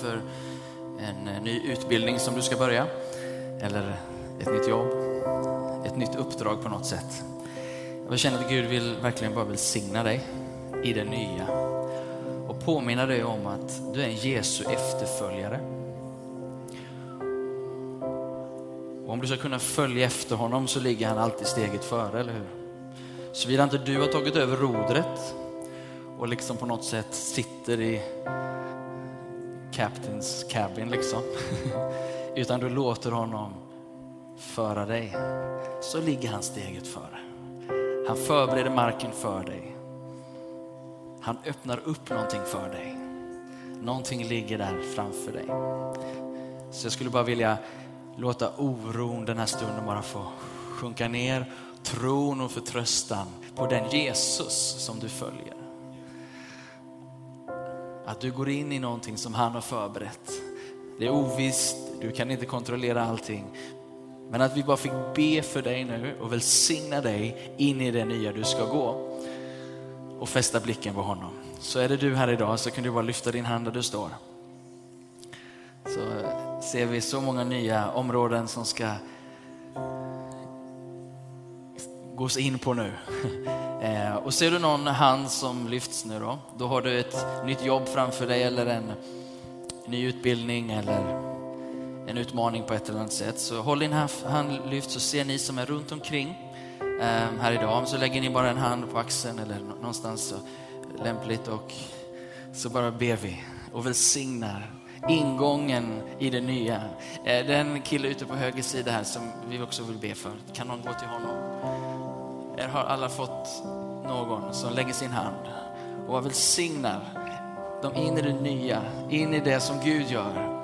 för en eh, ny utbildning som du ska börja. Eller ett nytt jobb, ett nytt uppdrag på något sätt. Jag känner att Gud vill verkligen bara välsigna dig i det nya och påminna dig om att du är en Jesu efterföljare. Och om du ska kunna följa efter honom så ligger han alltid steget före, eller hur? Såvida inte du har tagit över rodret och liksom på något sätt sitter i Captains cabin liksom. Utan du låter honom föra dig. Så ligger han steget före. Han förbereder marken för dig. Han öppnar upp någonting för dig. Någonting ligger där framför dig. Så jag skulle bara vilja låta oron den här stunden bara få sjunka ner. Tron och förtröstan på den Jesus som du följer. Att du går in i någonting som han har förberett. Det är ovisst, du kan inte kontrollera allting. Men att vi bara fick be för dig nu och välsigna dig in i det nya du ska gå. Och fästa blicken på honom. Så är det du här idag så kan du bara lyfta din hand där du står. Så ser vi så många nya områden som ska gås in på nu. Eh, och ser du någon hand som lyfts nu då, då har du ett nytt jobb framför dig eller en ny utbildning eller en utmaning på ett eller annat sätt. Så håll din hand lyft så ser ni som är runt omkring eh, här idag. Så lägger ni bara en hand på axeln eller någonstans lämpligt och så bara ber vi och välsignar ingången i det nya. Eh, den kille ute på höger sida här som vi också vill be för. Kan någon gå till honom? Er har alla fått någon som lägger sin hand och välsignar dem in i det nya, in i det som Gud gör.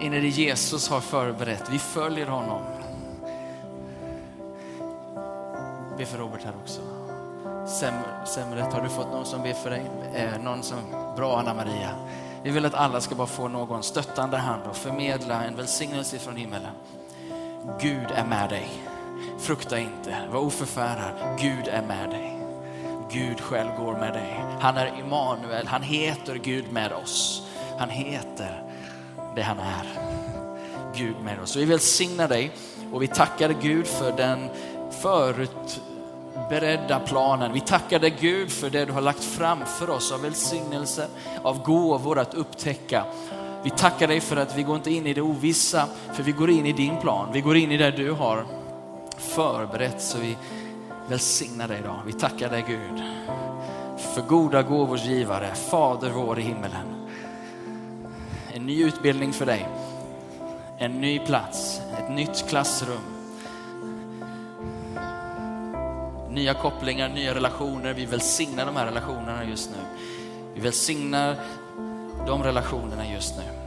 In i det Jesus har förberett. Vi följer honom. Be för Robert här också. Semret, har du fått någon som ber för dig? Eh, någon som, bra Anna-Maria. Vi vill att alla ska bara få någon stöttande hand och förmedla en välsignelse från himmelen. Gud är med dig. Frukta inte, var oförfärad. Gud är med dig. Gud själv går med dig. Han är Immanuel, han heter Gud med oss. Han heter det han är. Gud med oss. Så vi välsignar dig och vi tackar Gud för den förutberedda planen. Vi tackar dig Gud för det du har lagt framför oss av välsignelse, av gåvor att upptäcka. Vi tackar dig för att vi går inte in i det ovissa, för vi går in i din plan. Vi går in i det du har förberett. Så vi välsignar dig idag. Vi tackar dig Gud för goda gåvors givare, Fader vår i himmelen. En ny utbildning för dig, en ny plats, ett nytt klassrum. Nya kopplingar, nya relationer. Vi välsignar de här relationerna just nu. Vi välsignar de relationerna just nu.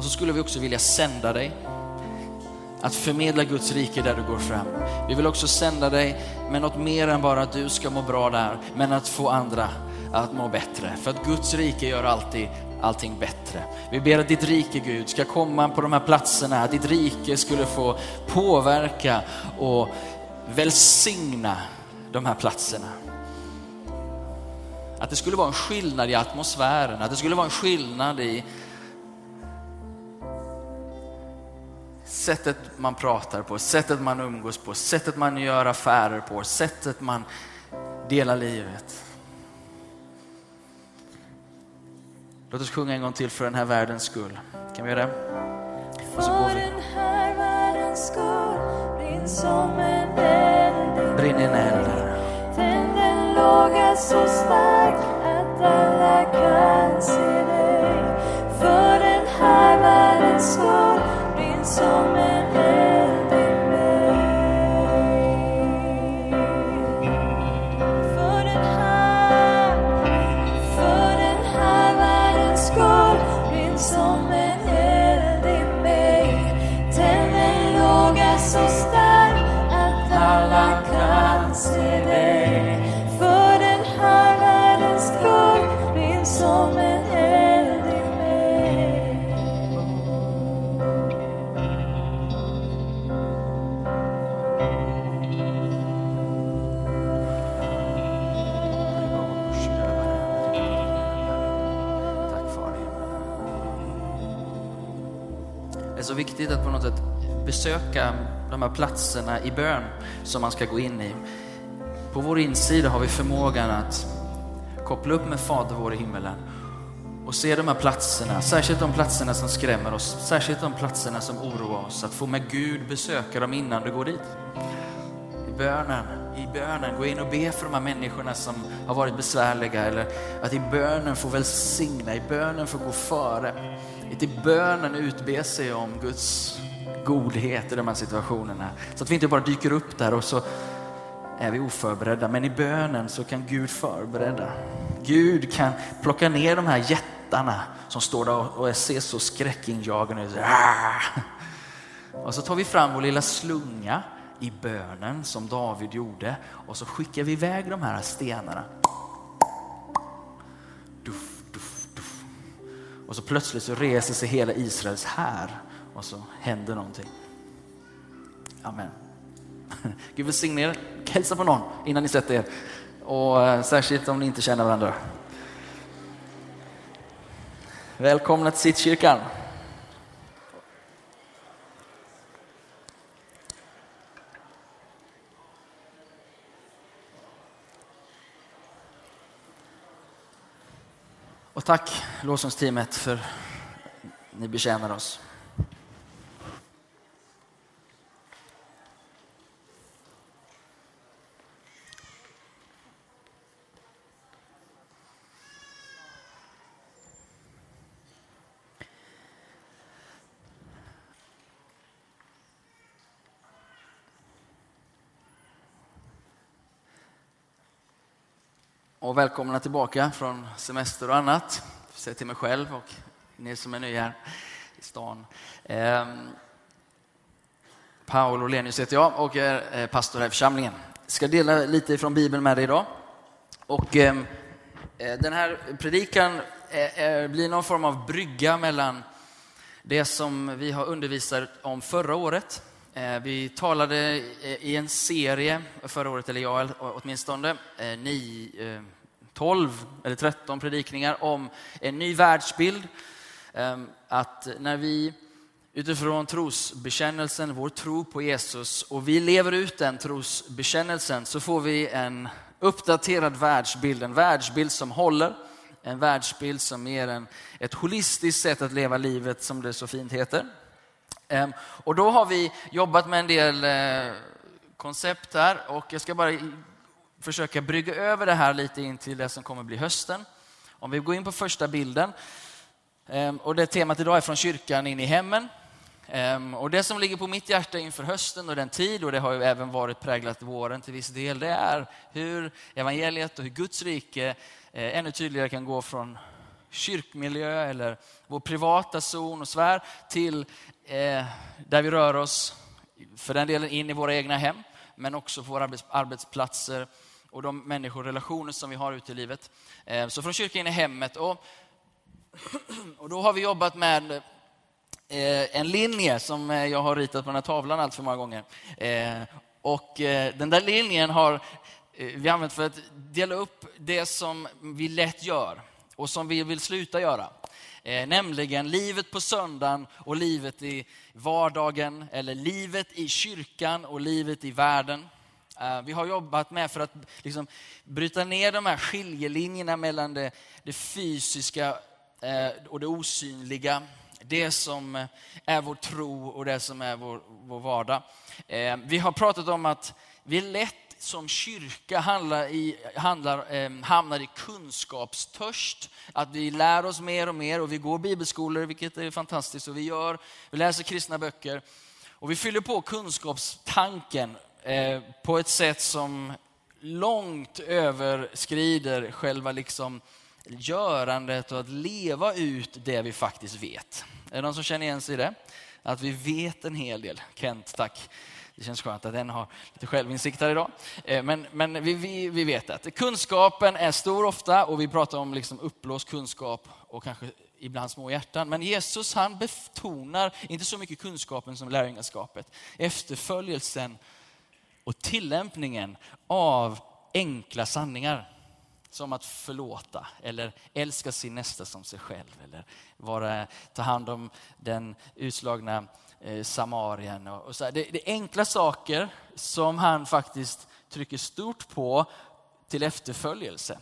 Och så skulle vi också vilja sända dig att förmedla Guds rike där du går fram. Vi vill också sända dig med något mer än bara att du ska må bra där, men att få andra att må bättre. För att Guds rike gör alltid allting bättre. Vi ber att ditt rike Gud ska komma på de här platserna, att ditt rike skulle få påverka och välsigna de här platserna. Att det skulle vara en skillnad i atmosfären, att det skulle vara en skillnad i sättet man pratar på, sättet man umgås på, sättet man gör affärer på, sättet man delar livet. Låt oss sjunga en gång till för den här världens skull. Kan vi göra det? För den här världens skull, brinn som en eld Brinn en eld. Tänd en låga så stark att alla kan se dig. För den här världens skull, brinn som är så viktigt att på något sätt besöka de här platserna i bön som man ska gå in i. På vår insida har vi förmågan att koppla upp med Fader vår i himmelen och se de här platserna, särskilt de platserna som skrämmer oss, särskilt de platserna som oroar oss, att få med Gud besöka dem innan du går dit. I bönen, i bönen, gå in och be för de här människorna som har varit besvärliga eller att i bönen få välsigna, i bönen få gå före. Lite i bönen utbe sig om Guds godhet i de här situationerna. Så att vi inte bara dyker upp där och så är vi oförberedda. Men i bönen så kan Gud förbereda. Gud kan plocka ner de här jättarna som står där och ser så skräckinjagande ut. Och så tar vi fram vår lilla slunga i bönen som David gjorde och så skickar vi iväg de här stenarna. Och så plötsligt så reser sig hela Israels här och så händer någonting. Amen. Gud välsigne er. Hälsa på någon innan ni sätter er. Och eh, särskilt om ni inte känner varandra. Välkomna till Sittkyrkan. Och tack lovsångsteamet för att ni betjänar oss. Och välkomna tillbaka från semester och annat. Säg till mig själv och ni som är nya här i stan. Eh, Paolo Lenius heter jag och är eh, pastor här i församlingen. Jag ska dela lite från Bibeln med dig idag. Och, ehm, eh, den här predikan är, blir någon form av brygga mellan det som vi har undervisat om förra året Eh, vi talade eh, i en serie förra året, eller jag åtminstone, eh, 12 eller 13 predikningar om en ny världsbild. Ehm, att när vi utifrån trosbekännelsen, vår tro på Jesus, och vi lever ut den trosbekännelsen så får vi en uppdaterad världsbild, en världsbild som håller, en världsbild som ger en, ett holistiskt sätt att leva livet som det så fint heter. Ehm, och då har vi jobbat med en del eh, koncept här och jag ska bara försöka brygga över det här lite in till det som kommer bli hösten. Om vi går in på första bilden. Ehm, och det temat idag är från kyrkan in i hemmen. Ehm, och det som ligger på mitt hjärta inför hösten och den tid, och det har ju även varit präglat våren till viss del, det är hur evangeliet och hur Guds rike eh, ännu tydligare kan gå från kyrkmiljö eller vår privata zon och sfär till eh, där vi rör oss, för den delen in i våra egna hem, men också på våra arbetsplatser och de människor och relationer som vi har ute i livet. Eh, så från kyrkan in i hemmet. Och, och då har vi jobbat med eh, en linje som eh, jag har ritat på den här tavlan allt för många gånger. Eh, och eh, den där linjen har eh, vi använt för att dela upp det som vi lätt gör och som vi vill sluta göra. Eh, nämligen livet på söndagen och livet i vardagen, eller livet i kyrkan och livet i världen. Eh, vi har jobbat med för att liksom, bryta ner de här skiljelinjerna mellan det, det fysiska eh, och det osynliga. Det som eh, är vår tro och det som är vår, vår vardag. Eh, vi har pratat om att vi är lätt som kyrka handlar i, handlar, eh, hamnar i kunskapstörst. Att vi lär oss mer och mer och vi går bibelskolor, vilket är fantastiskt. Och vi, gör, vi läser kristna böcker. Och vi fyller på kunskapstanken eh, på ett sätt som långt överskrider själva liksom görandet och att leva ut det vi faktiskt vet. Är det någon som känner igen sig i det? Att vi vet en hel del. Kent, tack. Det känns skönt att den har lite självinsikt här idag. Eh, men, men vi, vi, vi vet att kunskapen är stor ofta och vi pratar om liksom uppblåst kunskap och kanske ibland små hjärtan. Men Jesus han betonar inte så mycket kunskapen som lärjungaskapet. Efterföljelsen och tillämpningen av enkla sanningar. Som att förlåta eller älska sin nästa som sig själv. Eller vara, ta hand om den utslagna eh, samarien. Och, och så det, det är enkla saker som han faktiskt trycker stort på till efterföljelse.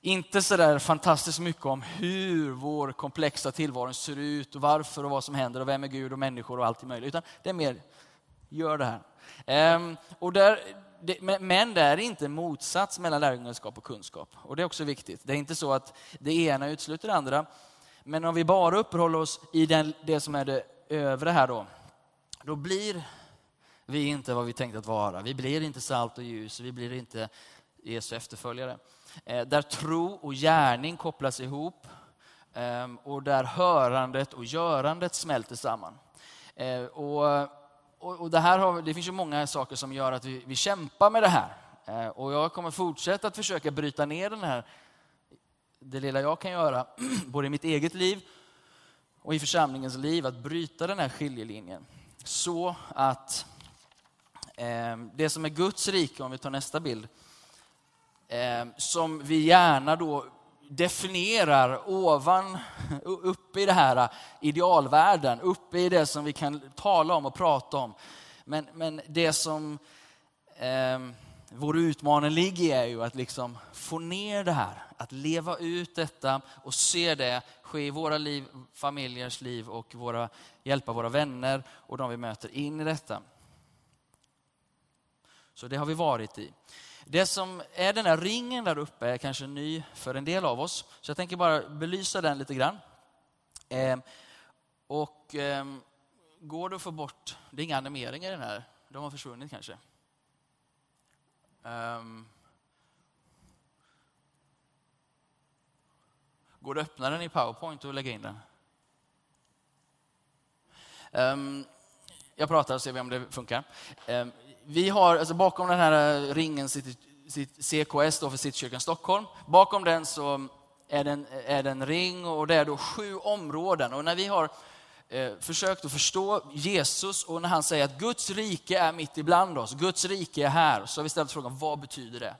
Inte så där fantastiskt mycket om hur vår komplexa tillvaro ser ut och varför och vad som händer och vem är Gud och människor och allt möjligt. Utan det är mer, gör det här. Ehm, och där, det, men det är inte motsats mellan lärjungaskap och kunskap. Och det är också viktigt. Det är inte så att det ena utesluter det andra. Men om vi bara uppehåller oss i den, det som är det övre här då, då blir vi inte vad vi tänkt att vara. Vi blir inte salt och ljus, vi blir inte Jesu efterföljare. Eh, där tro och gärning kopplas ihop eh, och där hörandet och görandet smälter samman. Eh, och, och, och det, här har, det finns ju många saker som gör att vi, vi kämpar med det här. Eh, och jag kommer fortsätta att försöka bryta ner den här, det lilla jag kan göra, både i mitt eget liv och i församlingens liv, att bryta den här skiljelinjen. Så att eh, det som är Guds rike, om vi tar nästa bild, eh, som vi gärna då definierar ovan, uppe i det här uh, idealvärlden, uppe i det som vi kan tala om och prata om. Men, men det som eh, vår utmaning ligger i är ju att liksom få ner det här, att leva ut detta och se det ske i våra liv, familjers liv och våra, hjälpa våra vänner och de vi möter in i detta. Så det har vi varit i. Det som är den här ringen där uppe är kanske ny för en del av oss. Så jag tänker bara belysa den lite grann. Eh, och eh, går det att få bort, det är inga animeringar i den här, de har försvunnit kanske. Um, går det att öppna den i Powerpoint och lägga in den? Um, jag pratar och ser om det funkar. Um, vi har, alltså bakom den här eh, ringen sitter, CKS då för Citykyrkan Stockholm. Bakom den så är det, en, är det en ring och det är då sju områden. Och när vi har eh, försökt att förstå Jesus och när han säger att Guds rike är mitt ibland oss, Guds rike är här, så har vi ställt frågan vad betyder det?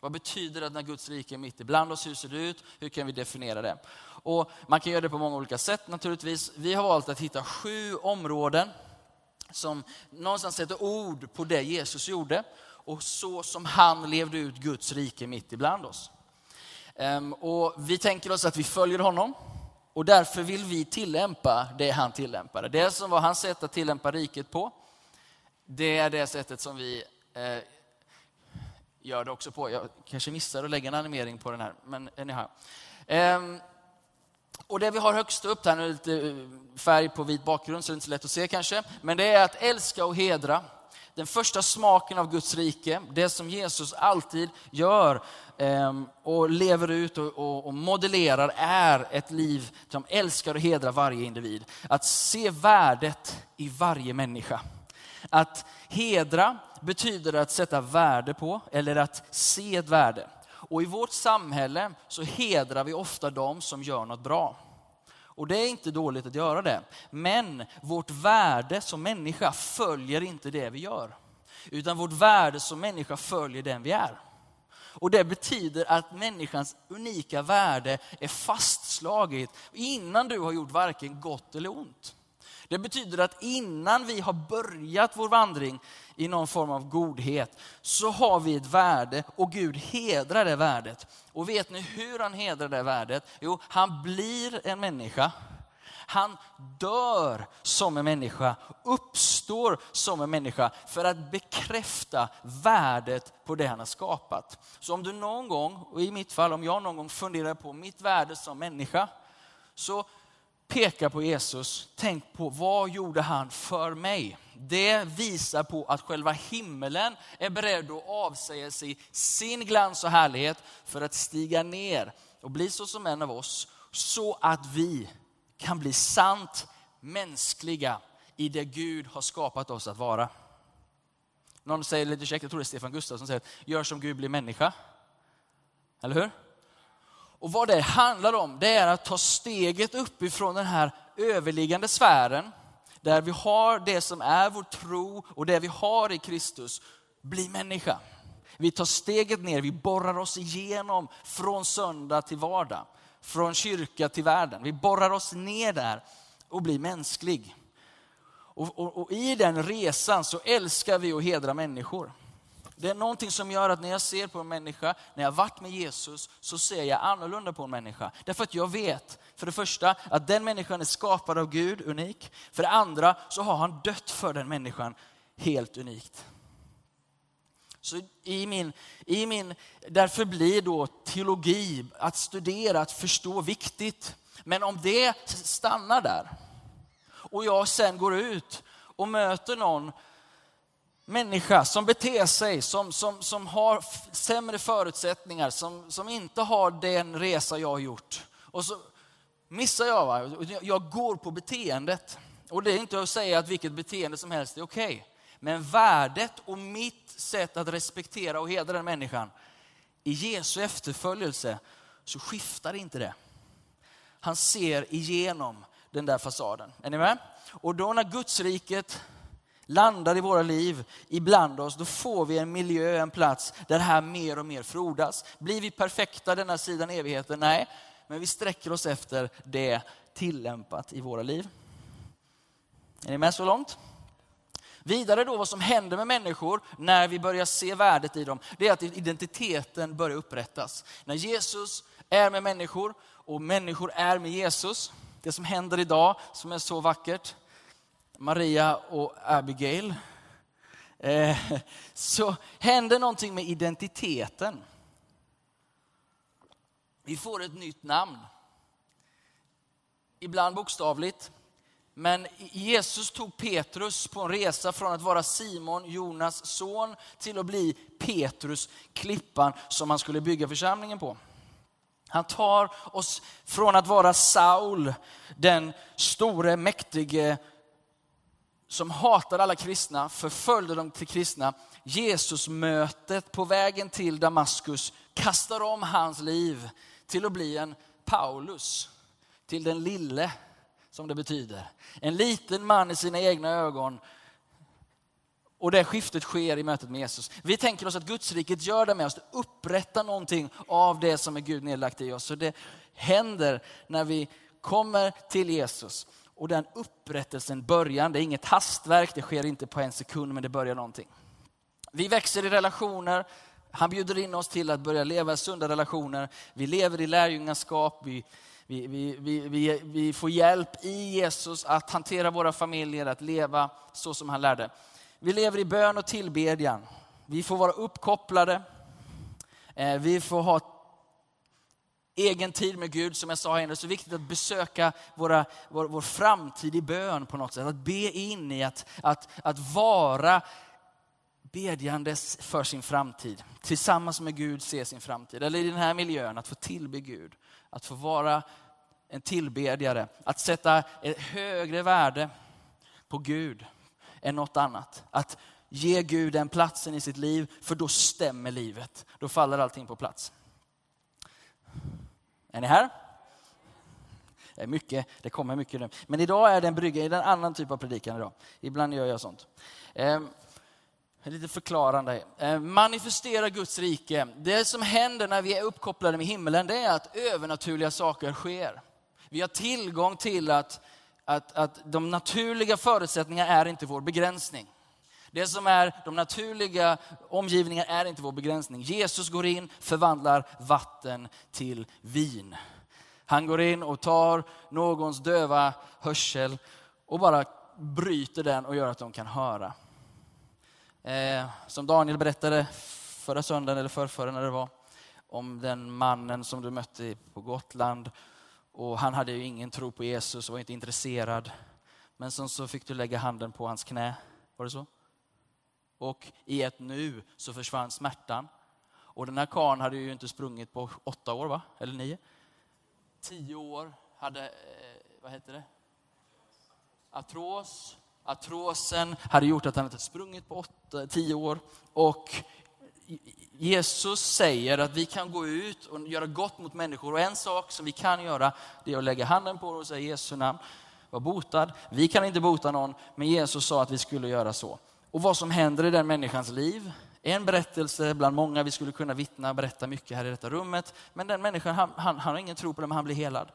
Vad betyder det när Guds rike är mitt ibland oss? Hur ser det ut? Hur kan vi definiera det? Och man kan göra det på många olika sätt naturligtvis. Vi har valt att hitta sju områden som någonstans sätter ord på det Jesus gjorde och så som han levde ut Guds rike mitt ibland oss. Ehm, och vi tänker oss att vi följer honom och därför vill vi tillämpa det han tillämpade. Det som var hans sätt att tillämpa riket på, det är det sättet som vi eh, gör det också på. Jag kanske missar att lägga en animering på den här, men anyhow. Ehm, och det vi har högst upp här, nu lite eh, färg på vit bakgrund så det är inte så lätt att se kanske, men det är att älska och hedra. Den första smaken av Guds rike, det som Jesus alltid gör ehm, och lever ut och modellerar är ett liv som älskar och hedrar varje individ. Att se värdet i varje människa. Att hedra betyder att sätta värde på eller att se ett värde. Och i vårt samhälle så hedrar vi ofta de som gör något bra. Och det är inte dåligt att göra det. Men vårt värde som människa följer inte det vi gör. Utan vårt värde som människa följer den vi är. Och det betyder att människans unika värde är fastslaget innan du har gjort varken gott eller ont. Det betyder att innan vi har börjat vår vandring i någon form av godhet så har vi ett värde och Gud hedrar det värdet. Och vet ni hur han hedrar det värdet? Jo, han blir en människa. Han dör som en människa, uppstår som en människa för att bekräfta värdet på det han har skapat. Så om du någon gång, och i mitt fall om jag någon gång funderar på mitt värde som människa, så peka på Jesus, tänk på vad gjorde han för mig? Det visar på att själva himmelen är beredd att avsäga sig sin glans och härlighet för att stiga ner och bli så som en av oss, så att vi kan bli sant mänskliga i det Gud har skapat oss att vara. Någon säger lite käckt, jag tror det är Stefan Gustafsson, säger gör som Gud blir människa. Eller hur? Och vad det handlar om, det är att ta steget uppifrån den här överliggande sfären, där vi har det som är vår tro och det vi har i Kristus, bli människa. Vi tar steget ner, vi borrar oss igenom från söndag till vardag. Från kyrka till världen. Vi borrar oss ner där och blir mänsklig. Och, och, och, i den resan så älskar vi att hedra människor. Det är någonting som gör att när jag ser på en människa, när jag varit med Jesus, så ser jag annorlunda på en människa. Därför att jag vet, för det första, att den människan är skapad av Gud, unik. För det andra så har han dött för den människan, helt unikt. Så i min, i min, därför blir då teologi, att studera, att förstå viktigt. Men om det stannar där och jag sen går ut och möter någon människa som beter sig, som, som, som har sämre förutsättningar, som, som inte har den resa jag har gjort. Och så missar jag, va? jag går på beteendet. Och det är inte att säga att vilket beteende som helst är okej. Okay. Men värdet och mitt sätt att respektera och hedra den människan, i Jesu efterföljelse så skiftar inte det. Han ser igenom den där fasaden. Är ni med? Och då när Gudsriket landar i våra liv, ibland oss, då får vi en miljö, en plats där det här mer och mer frodas. Blir vi perfekta denna sidan evigheten? Nej, men vi sträcker oss efter det tillämpat i våra liv. Är ni med så långt? Vidare då vad som händer med människor när vi börjar se värdet i dem, det är att identiteten börjar upprättas. När Jesus är med människor och människor är med Jesus, det som händer idag som är så vackert, Maria och Abigail, eh, så händer någonting med identiteten. Vi får ett nytt namn. Ibland bokstavligt, men Jesus tog Petrus på en resa från att vara Simon, Jonas son, till att bli Petrus, klippan som han skulle bygga församlingen på. Han tar oss från att vara Saul, den store, mäktige som hatade alla kristna, förföljde dem till kristna. Jesusmötet på vägen till Damaskus kastar om hans liv till att bli en Paulus, till den lille som det betyder. En liten man i sina egna ögon. Och det skiftet sker i mötet med Jesus. Vi tänker oss att Gudsriket gör det med oss, det upprättar någonting av det som är Gud nedlagt i oss. Så det händer när vi kommer till Jesus. Och den upprättelsen börjar, det är inget hastverk, det sker inte på en sekund, men det börjar någonting. Vi växer i relationer, han bjuder in oss till att börja leva i sunda relationer. Vi lever i lärjungaskap, vi vi, vi, vi, vi, får hjälp i Jesus att hantera våra familjer, att leva så som han lärde. Vi lever i bön och tillbedjan. Vi får vara uppkopplade. Eh, vi får ha egen tid med Gud, som jag sa innan. Det är så viktigt att besöka våra, vår, vår framtid i bön på något sätt. Att be in i att, att, att vara bedjandes för sin framtid. Tillsammans med Gud se sin framtid. Eller i den här miljön, att få tillbe Gud. Att få vara en tillbedjare. Att sätta ett högre värde på Gud än något annat. Att ge Gud den platsen i sitt liv, för då stämmer livet. Då faller allting på plats. Är ni här? Det, är mycket, det kommer mycket nu. Men idag är det en brygga, det är en annan typ av predikan idag. Ibland gör jag sånt. Eh, lite förklarande. Eh, manifestera Guds rike. Det som händer när vi är uppkopplade med himlen, det är att övernaturliga saker sker. Vi har tillgång till att, att, att de naturliga förutsättningarna är inte vår begränsning. Det som är de naturliga omgivningarna är inte vår begränsning. Jesus går in, förvandlar vatten till vin. Han går in och tar någons döva hörsel och bara bryter den och gör att de kan höra. Eh, som Daniel berättade förra söndagen, eller förrförra när det var, om den mannen som du mötte på Gotland. Och han hade ju ingen tro på Jesus och var inte intresserad. Men sen så fick du lägga handen på hans knä. Var det så? Och i ett nu så försvann smärtan. Och den här karln hade ju inte sprungit på åtta år, va? Eller nio? Tio år hade, eh, vad heter det? Artros artrosen hade gjort att han inte sprungit på åtta, tio år. Och Jesus säger att vi kan gå ut och göra gott mot människor. Och en sak som vi kan göra, det är att lägga handen på dem och säga Jesu namn, var botad. Vi kan inte bota någon, men Jesus sa att vi skulle göra så. Och vad som händer i den människans liv En berättelse bland många, vi skulle kunna vittna och berätta mycket här i detta rummet. Men den människan, han, han, han har ingen tro på det, men han blir helad.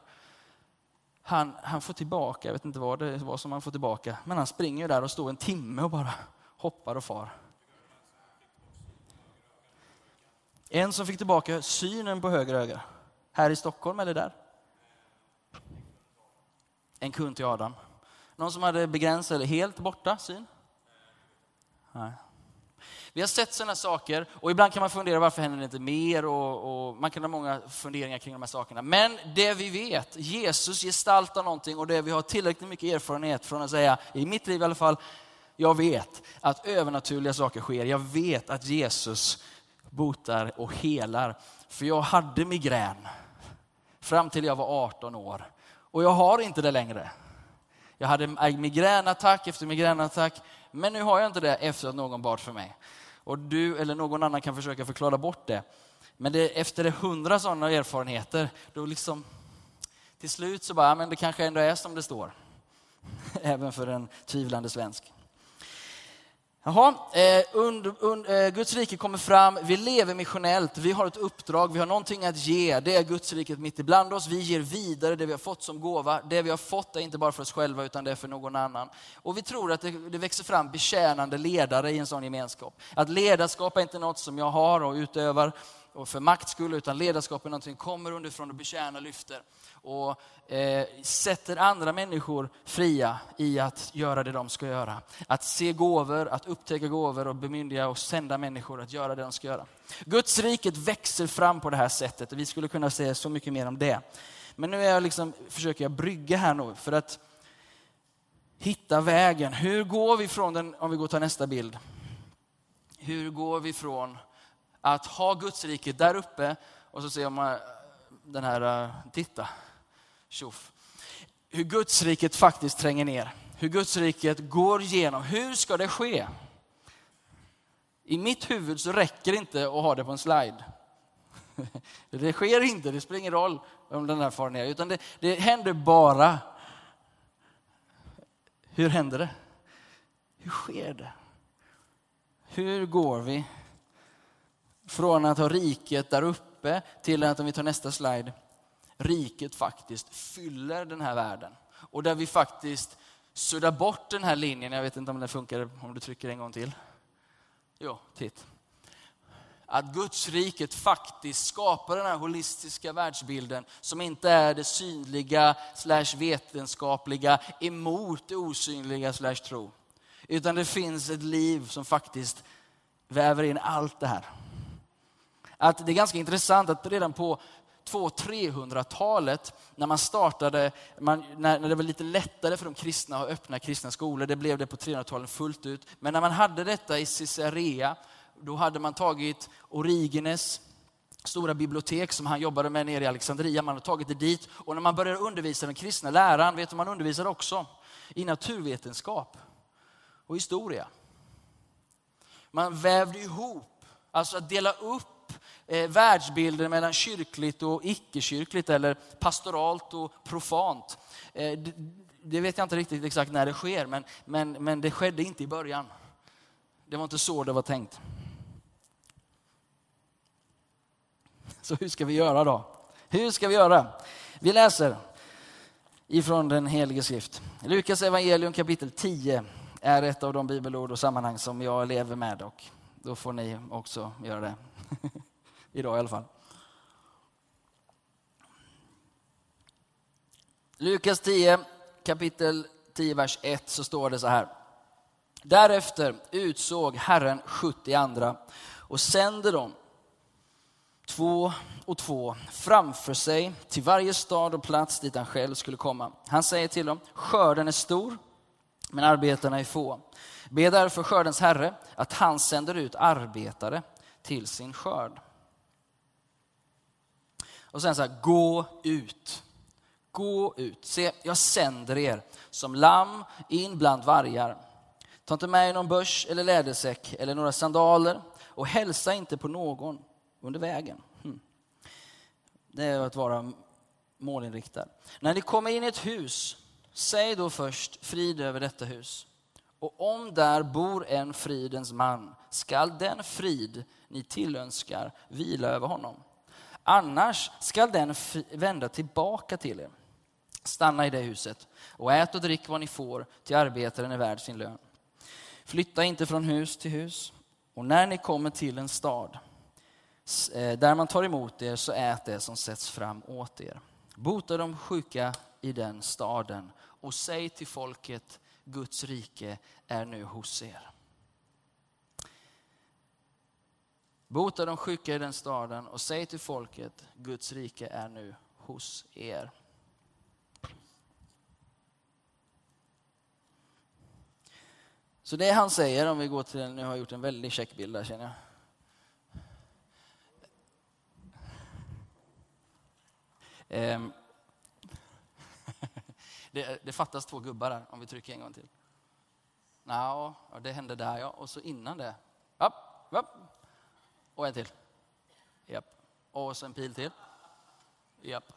Han, han får tillbaka, jag vet inte vad det var som han får tillbaka, men han springer där och står en timme och bara hoppar och far. En som fick tillbaka synen på höger öga. Här i Stockholm eller där? En kund till Adam. Någon som hade begränsad eller helt borta syn? Nej. Vi har sett sådana saker och ibland kan man fundera varför händer det inte mer och, och, man kan ha många funderingar kring de här sakerna. Men det vi vet, Jesus gestaltar någonting och det vi har tillräckligt mycket erfarenhet från att säga, i mitt liv i alla fall, jag vet att övernaturliga saker sker. Jag vet att Jesus botar och helar. För jag hade migrän fram till jag var 18 år. Och jag har inte det längre. Jag hade migränattack efter migränattack, men nu har jag inte det efter att någon bad för mig. Och du eller någon annan kan försöka förklara bort det. Men det, efter det hundra sådana erfarenheter, då liksom till slut så bara, men det kanske ändå är som det står. Även för en tvivlande svensk. Jaha, eh, und, und, eh, Guds rike kommer fram, vi lever missionellt, vi har ett uppdrag, vi har någonting att ge. Det är Guds riket mitt ibland oss. Vi ger vidare det vi har fått som gåva. Det vi har fått är inte bara för oss själva utan det är för någon annan. Och vi tror att det, det växer fram betjänande ledare i en sån gemenskap. Att ledarskap är inte något som jag har och utövar och för makts skull, utan ledarskap är någonting som kommer underifrån och betjänar, lyfter och eh, sätter andra människor fria i att göra det de ska göra. Att se gåvor, att upptäcka gåvor och bemyndiga och sända människor att göra det de ska göra. Guds riket växer fram på det här sättet och vi skulle kunna säga så mycket mer om det. Men nu är jag liksom, försöker jag brygga här nu för att hitta vägen. Hur går vi från den, om vi går till nästa bild. Hur går vi från att ha Guds riket där uppe och så ser man den här, eh, titta, tjoff. Hur Guds riket faktiskt tränger ner. Hur Guds riket går igenom. Hur ska det ske? I mitt huvud så räcker det inte att ha det på en slide. Det sker inte, det spelar ingen roll om den här far ner, utan det, det händer bara. Hur händer det? Hur sker det? Hur går vi från att ha riket där uppe till att, om vi tar nästa slide, riket faktiskt fyller den här världen. Och där vi faktiskt suddar bort den här linjen, jag vet inte om den funkar om du trycker en gång till. Jo, titt. Att Guds riket faktiskt skapar den här holistiska världsbilden som inte är det synliga slash vetenskapliga emot det osynliga slash tro. Utan det finns ett liv som faktiskt väver in allt det här att det är ganska intressant att redan på 200-300-talet när man startade, man, när, när, det var lite lättare för de kristna att öppna kristna skolor, det blev det på 300-talet fullt ut. Men när man hade detta i Caesarea, då hade man tagit Origenes stora bibliotek som han jobbade med nere i Alexandria, man hade tagit det dit. Och när man började undervisa den kristna läran, vet du man undervisade också? I naturvetenskap och historia. Man vävde ihop, alltså att dela upp eh, världsbilden mellan kyrkligt och icke-kyrkligt eller pastoralt och profant. Eh, det, det, vet jag inte riktigt exakt när det sker, men, men, men det skedde inte i början. Det var inte så det var tänkt. Så hur ska vi göra då? Hur ska vi göra? Vi läser ifrån den helige skrift. Lukas evangelium kapitel 10 är ett av de bibelord och sammanhang som jag lever med och då får ni också göra det. Idag i alla fall. Lukas 10, kapitel 10, vers 1 så står det så här. Därefter utsåg Herren 70 andra och sände dem två och två framför sig till varje stad och plats dit han själv skulle komma. Han säger till dem, skörden är stor, men arbetarna är få. Be därför skördens herre att han sänder ut arbetare till sin skörd. Och sen så här, gå ut. Gå ut. Se, jag sänder er som lamm in bland vargar. Ta inte med er någon börs eller lädersäck eller några sandaler och hälsa inte på någon under vägen. Hmm. Det är att vara målinriktad. När ni kommer in i ett hus, säg då först frid över detta hus. Och om där bor en fridens man skall den frid ni tillönskar vila över honom. Annars skall den vända tillbaka till er. Stanna i det huset och ät och drick vad ni får, till arbetaren är värd sin lön. Flytta inte från hus till hus. Och när ni kommer till en stad eh, där man tar emot er, så ät det som sätts fram åt er. Bota de sjuka i den staden och säg till folket, Guds rike är nu hos er. Bota de sjuka i den staden och säg till folket, Guds rike är nu hos er. Så det han säger, om vi går till, nu har jag gjort en väldigt check bild där känner jag. Ehm. Det, det, fattas två gubbar där, om vi trycker en gång till. Nja, no, det hände där ja, och så innan det. Upp, upp. Och en till. Japp. Och så en pil till. Japp.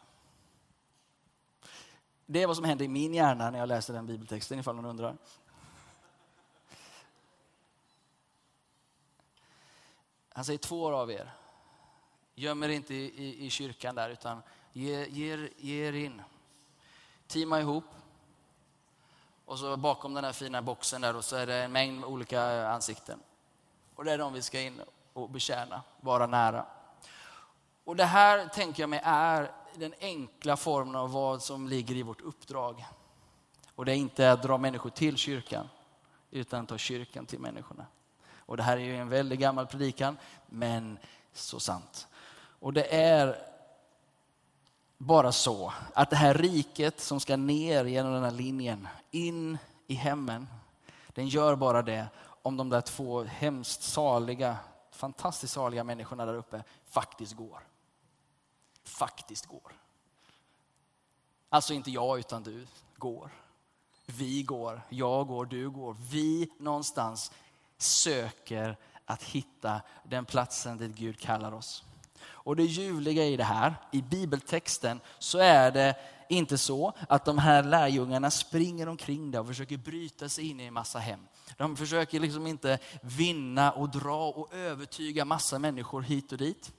Det är vad som hände i min hjärna när jag läste den bibeltexten, ifall någon undrar. Han säger två av er, göm er inte i, i, i kyrkan där utan ge, ge, ge er in. Teama ihop. Och så bakom den här fina boxen där och så är det en mängd olika ansikten. Och det är de vi ska in och betjäna, vara nära. Och det här tänker jag mig är den enkla formen av vad som ligger i vårt uppdrag. Och det är inte att dra människor till kyrkan, utan att ta kyrkan till människorna. Och det här är ju en väldigt gammal predikan, men så sant. Och det är bara så att det här riket som ska ner genom den här linjen, in i hemmen, den gör bara det om de där två hemskt saliga, fantastiskt saliga människorna där uppe faktiskt går. Faktiskt går. Alltså inte jag utan du går. Vi går, jag går, du går. Vi någonstans söker att hitta den platsen dit Gud kallar oss. Och det ljuvliga i det här, i bibeltexten, så är det inte så att de här lärjungarna springer omkring där och försöker bryta sig in i en massa hem. De försöker liksom inte vinna och dra och övertyga massa människor hit och dit.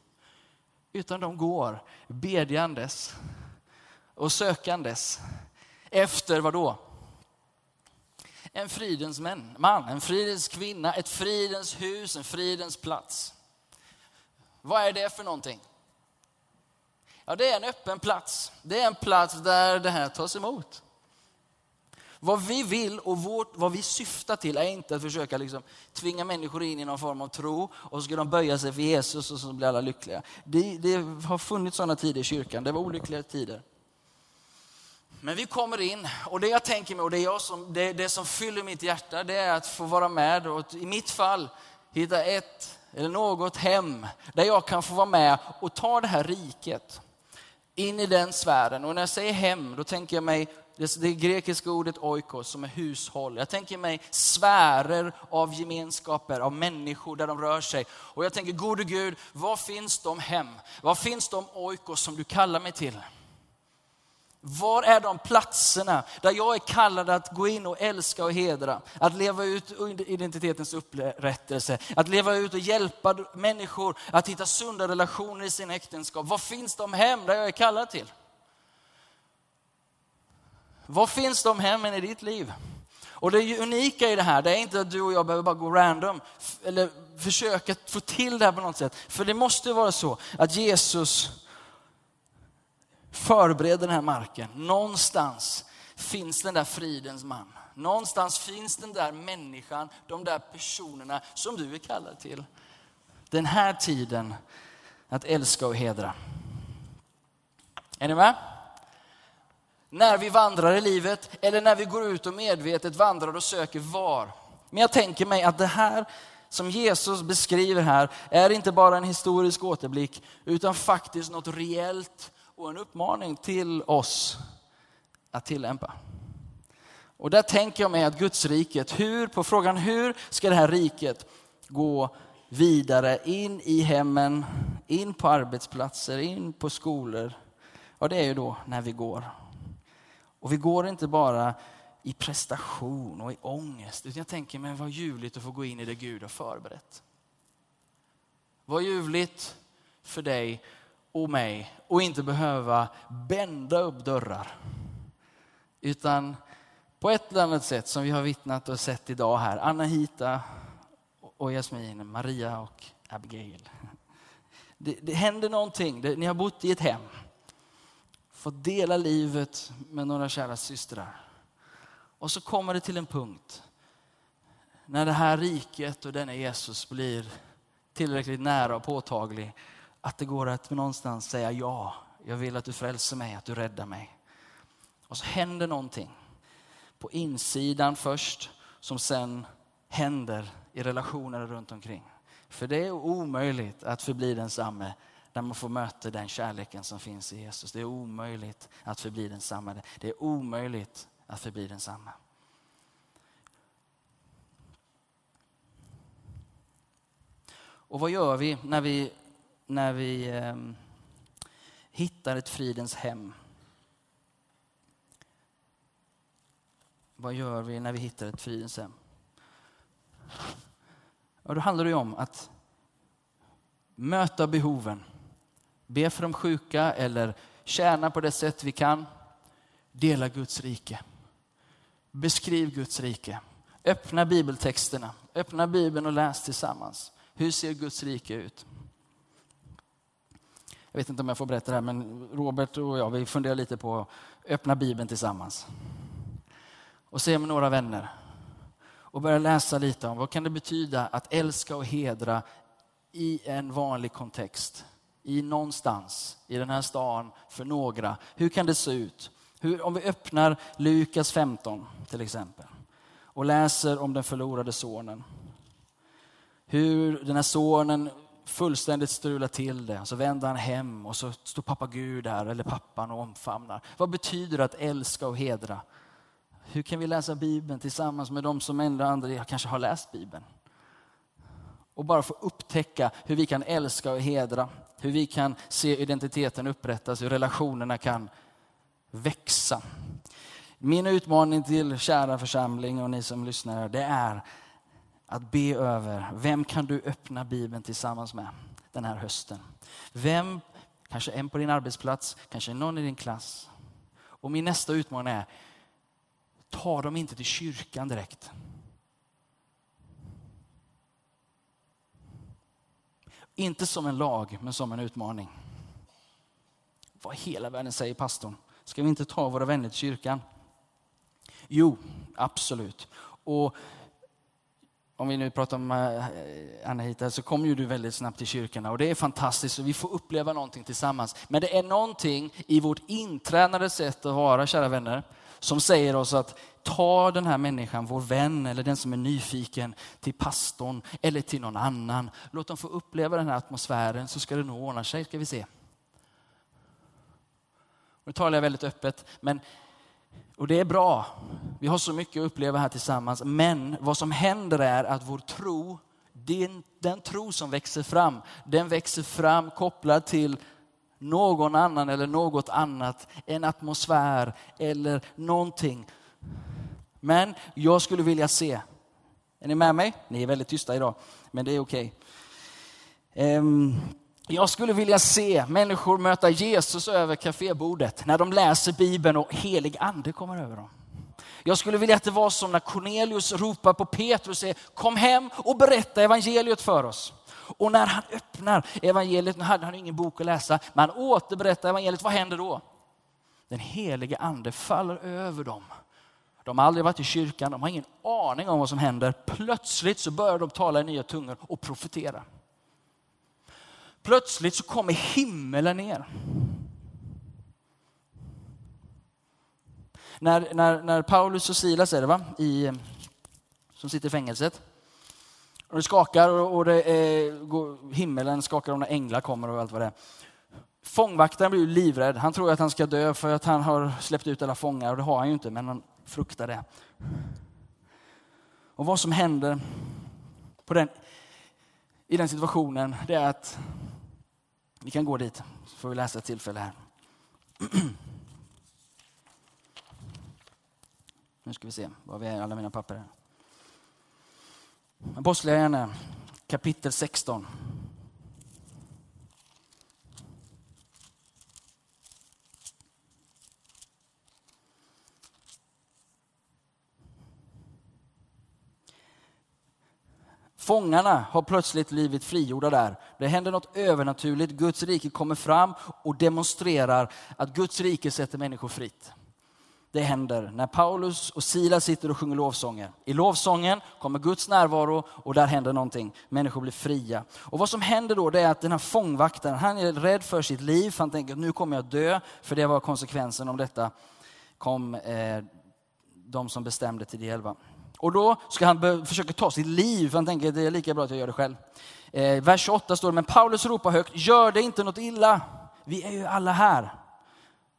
Utan de går bedjandes och sökandes efter vad då? en fridens man, en fridens kvinna, ett fridens hus, en fridens plats. Vad är det för någonting? Ja, det är en öppen plats. Det är en plats där det här tas emot. Vad vi vill och vårt, vad vi syftar till är inte att försöka liksom tvinga människor in i någon form av tro och så ska de böja sig för Jesus och så blir alla lyckliga. Det, det har funnits sådana tider i kyrkan, det var olyckliga tider. Men vi kommer in och det jag tänker mig och det, jag som, det, det som fyller mitt hjärta det är att få vara med och i mitt fall hitta ett eller något hem där jag kan få vara med och ta det här riket in i den sfären. Och när jag säger hem, då tänker jag mig det, det grekiska ordet oikos som är hushåll. Jag tänker mig sfärer av gemenskaper, av människor där de rör sig. Och jag tänker, gode Gud, var finns de hem? Var finns de oikos som du kallar mig till? Var är de platserna där jag är kallad att gå in och älska och hedra? Att leva ut identitetens upprättelse, att leva ut och hjälpa människor att hitta sunda relationer i sina äktenskap. Var finns de hem där jag är kallad till? Var finns de hemmen i ditt liv? Och det unika i det här, det är inte att du och jag behöver bara gå random eller försöka få till det här på något sätt. För det måste vara så att Jesus förbereder den här marken. Någonstans finns den där fridens man. Någonstans finns den där människan, de där personerna som du är kallad till. Den här tiden att älska och hedra. Är ni med? När vi vandrar i livet eller när vi går ut och medvetet vandrar och söker var. Men jag tänker mig att det här som Jesus beskriver här är inte bara en historisk återblick utan faktiskt något reellt och en uppmaning till oss att tillämpa. Och där tänker jag mig att Guds riket, hur, på frågan hur ska det här riket gå vidare in i hemmen, in på arbetsplatser, in på skolor. Ja, det är ju då när vi går. Och vi går inte bara i prestation och i ångest. Utan jag tänker, men vad ljuvligt att få gå in i det Gud har förberett. Vad ljuvligt för dig och mig och inte behöva bända upp dörrar. Utan på ett eller annat sätt som vi har vittnat och sett idag här. Anna-Hita och Jasmin, Maria och Abigail. Det, det händer någonting. Det, ni har bott i ett hem. Fått dela livet med några kära systrar. Och så kommer det till en punkt när det här riket och denna Jesus blir tillräckligt nära och påtaglig att det går att någonstans säga ja, jag vill att du frälser mig, att du räddar mig. Och så händer någonting på insidan först som sen händer i relationer runt omkring. För det är omöjligt att förbli densamme när man får möta den kärleken som finns i Jesus. Det är omöjligt att förbli densamma. Det är omöjligt att förbli densamma. Och vad gör vi när vi, när vi eh, hittar ett fridens hem? Vad gör vi när vi hittar ett fridens hem? Ja, då handlar det om att möta behoven. Be för de sjuka eller tjäna på det sätt vi kan. Dela Guds rike. Beskriv Guds rike. Öppna bibeltexterna. Öppna bibeln och läs tillsammans. Hur ser Guds rike ut? Jag vet inte om jag får berätta det här, men Robert och jag vi funderar lite på att öppna bibeln tillsammans. Och se med några vänner. Och börja läsa lite om vad kan det betyda att älska och hedra i en vanlig kontext. I någonstans i den här stan för några. Hur kan det se ut? Hur, om vi öppnar Lukas 15 till exempel och läser om den förlorade sonen. Hur den här sonen fullständigt strular till det. Så vänder han hem och så står pappa Gud där, eller pappan och omfamnar. Vad betyder det att älska och hedra? Hur kan vi läsa Bibeln tillsammans med de som ändå andra kanske har läst Bibeln? Och bara få upptäcka hur vi kan älska och hedra. Hur vi kan se identiteten upprättas, hur relationerna kan växa. Min utmaning till kära församling och ni som lyssnar, det är att be över, vem kan du öppna Bibeln tillsammans med den här hösten? Vem, kanske en på din arbetsplats, kanske någon i din klass. Och min nästa utmaning är, ta dem inte till kyrkan direkt. Inte som en lag, men som en utmaning. Vad hela världen säger pastorn? Ska vi inte ta våra vänner till kyrkan? Jo, absolut. Och om vi nu pratar om eh, Anahita Anna-Hita, så kommer ju du väldigt snabbt till kyrkorna och det är fantastiskt och vi får uppleva någonting tillsammans. Men det är någonting i vårt intränade sätt att vara, kära vänner, som säger oss att ta den här människan, vår vän eller den som är nyfiken till pastorn eller till någon annan. Låt dem få uppleva den här atmosfären så ska det nog ordna sig, ska vi se. Nu talar jag väldigt öppet, men och det är bra. Vi har så mycket att uppleva här tillsammans. Men vad som händer är att vår tro, den, den tro som växer fram, den växer fram kopplad till någon annan eller något annat, en atmosfär eller någonting. Men jag skulle vilja se, är ni med mig? Ni är väldigt tysta idag, men det är okej. Okay. Um, jag skulle vilja se människor möta Jesus över kafébordet när de läser Bibeln och helig ande kommer över dem. Jag skulle vilja att det var som när Cornelius ropar på Petrus och säger kom hem och berätta evangeliet för oss. Och när han öppnar evangeliet, nu hade han ingen bok att läsa, men han återberättar evangeliet, vad händer då? Den helige ande faller över dem. De har aldrig varit i kyrkan, de har ingen aning om vad som händer. Plötsligt så börjar de tala i nya tungor och profetera. Plötsligt så kommer himmelen ner. När, när, när Paulus och Silas är det va? I, som sitter i fängelset. Och det skakar och, och det eh, är, himmelen skakar och när änglar kommer och allt vad det är. Fångvaktaren blir livrädd. Han tror att han ska dö för att han har släppt ut alla fångar och det har han ju inte, men han frukta det. Och vad som händer på den, i den situationen, det är att vi kan gå dit, så får vi läsa ett tillfälle här. Nu ska vi se, var vi är alla mina papper. Apostlagärningarna kapitel 16. Fångarna har plötsligt blivit frigjorda där. Det händer något övernaturligt. Guds rike kommer fram och demonstrerar att Guds rike sätter människor fritt. Det händer när Paulus och Silas sitter och sjunger lovsånger. I lovsången kommer Guds närvaro och där händer någonting. Människor blir fria. Och vad som händer då det är att den här fångvaktaren, han är rädd för sitt liv. För han tänker att nu kommer jag dö. För det var konsekvensen om detta kom eh, de som bestämde till det elva. Och då ska han försöka ta sitt liv, för han tänker att det är lika bra att jag gör det själv. Eh, vers 28 står det, men Paulus ropar högt, gör det inte något illa. Vi är ju alla här.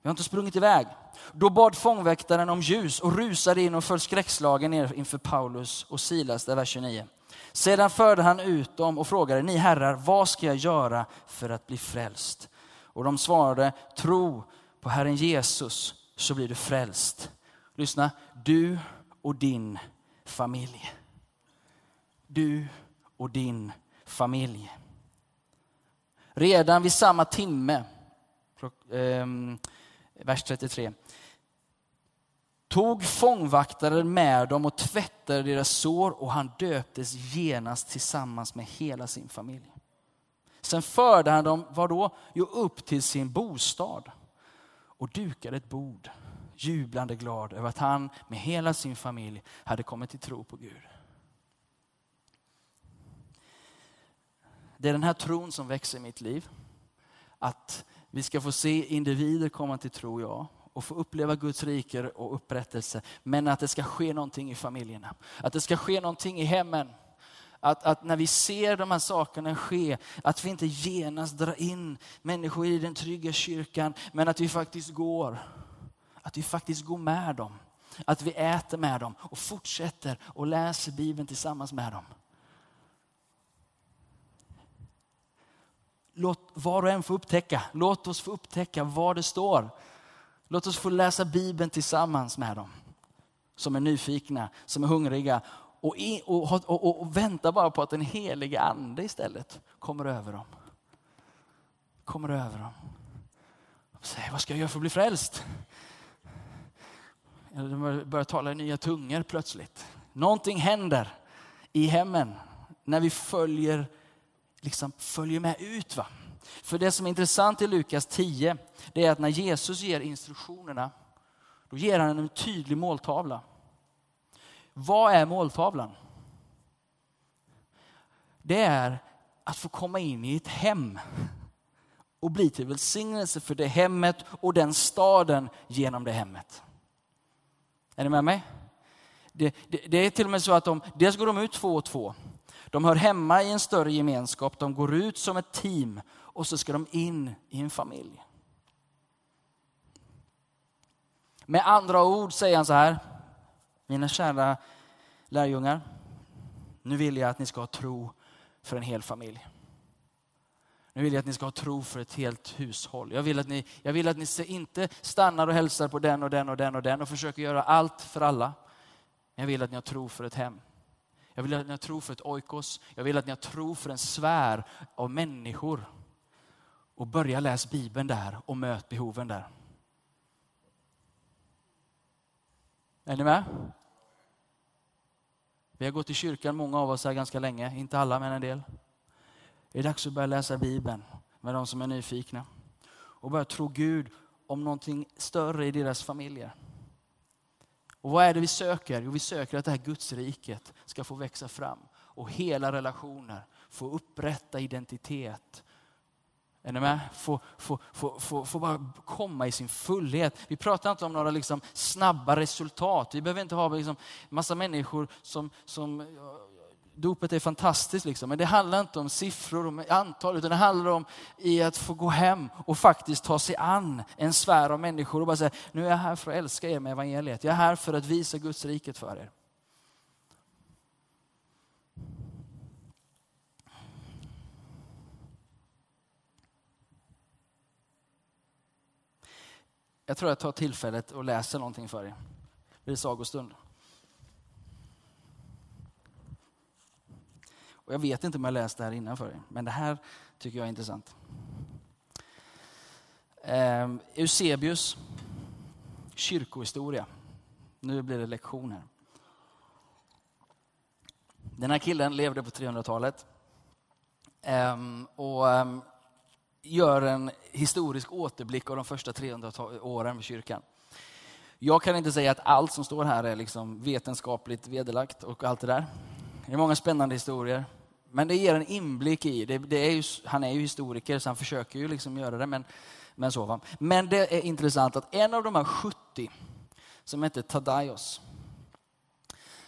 Vi har inte sprungit iväg. Då bad fångväktaren om ljus och rusade in och föll skräckslagen ner inför Paulus och Silas, där vers 29. Sedan förde han ut dem och frågade, ni herrar, vad ska jag göra för att bli frälst? Och de svarade, tro på Herren Jesus så blir du frälst. Lyssna, du och din familj. Du och din familj. Redan vid samma timme, ehm, vers 33, tog fångvaktaren med dem och tvättade deras sår och han döptes genast tillsammans med hela sin familj. Sen förde han dem, vadå? Jo, upp till sin bostad och dukade ett bord jublande glad över att han med hela sin familj hade kommit till tro på Gud. Det är den här tron som växer i mitt liv. Att vi ska få se individer komma till tro, ja, och få uppleva Guds rike och upprättelse. Men att det ska ske någonting i familjerna. Att det ska ske någonting i hemmen. Att, att, när vi ser de här sakerna ske, att vi inte genast drar in människor i den trygga kyrkan, men att vi faktiskt går att vi faktiskt går med dem. Att vi äter med dem och fortsätter och läser Bibeln tillsammans med dem. Låt var och en få upptäcka, låt oss få upptäcka vad det står. Låt oss få läsa Bibeln tillsammans med dem. Som är nyfikna, som är hungriga och, i, och, och, och vänta bara på att den helige ande istället kommer över dem. Kommer över dem. Och säger, vad ska jag göra för att bli frälst? Eller de börjar tala i nya tungor plötsligt. Någonting händer i hemmen när vi följer, liksom följer med ut. Va? För det som är intressant i Lukas 10, det är att när Jesus ger instruktionerna, då ger han en tydlig måltavla. Vad är måltavlan? Det är att få komma in i ett hem och bli till välsignelse för det hemmet och den staden genom det hemmet. Är ni med mig? Det, det, det, är till och med så att de, dels går de ut två och två. De hör hemma i en större gemenskap, de går ut som ett team och så ska de in i en familj. Med andra ord säger han så här, mina kära lärjungar, nu vill jag att ni ska ha tro för en hel familj. Nu vill jag att ni ska ha tro för ett helt hushåll. Jag vill att ni, jag vill att ni inte stannar och hälsar på den och den och den och den och försöker göra allt för alla. Jag vill att ni har tro för ett hem. Jag vill att ni har tro för ett oikos. Jag vill att ni har tro för en sfär av människor. Och börja läsa Bibeln där och möt behoven där. Är ni med? Vi har gått i kyrkan, många av oss här ganska länge. Inte alla, men en del. Det är dags att börja läsa Bibeln med de som är nyfikna. Och börja tro Gud om någonting större i deras familjer. Och vad är det vi söker? Jo, vi söker att det här Gudsriket ska få växa fram och hela relationer få upprätta identitet. Är ni med? Få, få, få, få, få bara komma i sin fullhet. Vi pratar inte om några liksom snabba resultat. Vi behöver inte ha liksom massa människor som, som dopet är fantastiskt, liksom. men det handlar inte om siffror och antal, utan det handlar om i att få gå hem och faktiskt ta sig an en sfär av människor och bara säga, nu är jag här för att älska er med evangeliet. Jag är här för att visa Guds riket för er. Jag tror jag tar tillfället och läser någonting för er. blir det sagostund. Och jag vet inte om jag läst det här innan för er, men det här tycker jag är intressant. Eh, Eusebius, kyrkohistoria. Nu blir det lektion här. Den här killen levde på 300-talet. Ehm, och ehm, gör en historisk återblick av de första 300 åren med kyrkan. Jag kan inte säga att allt som står här är liksom vetenskapligt vederlagt och allt det där. Det är många spännande historier. Men det ger en inblick i, det, det är ju, han är ju historiker så han försöker ju liksom göra det. Men, men, så, va? men det är intressant att en av de här 70 som hette Tadaios.